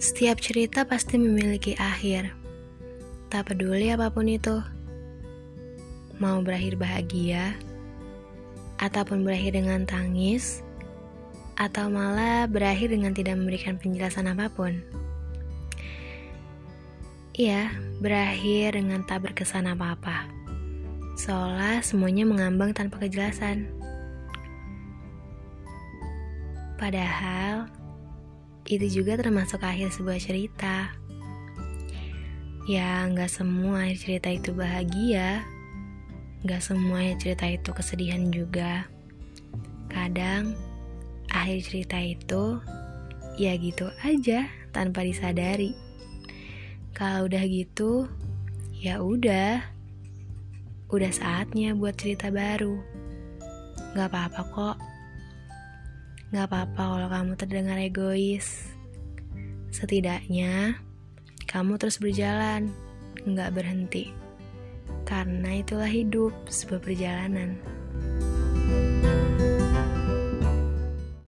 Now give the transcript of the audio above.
Setiap cerita pasti memiliki akhir. Tak peduli apa pun itu. Mau berakhir bahagia, ataupun berakhir dengan tangis, atau malah berakhir dengan tidak memberikan penjelasan apa pun. Iya, berakhir dengan tak berkesan apa-apa. Seolah semuanya mengambang tanpa kejelasan. Padahal, itu juga termasuk akhir sebuah cerita. Ya, nggak semua akhir cerita itu bahagia, nggak semua akhir cerita itu kesedihan juga. Kadang, akhir cerita itu ya gitu aja tanpa disadari. Kalau udah gitu, ya udah, udah saatnya buat cerita baru. Gak apa-apa kok Gak apa-apa kalau kamu terdengar egois. Setidaknya, kamu terus berjalan, gak berhenti. Karena itulah hidup, sebuah perjalanan. thank you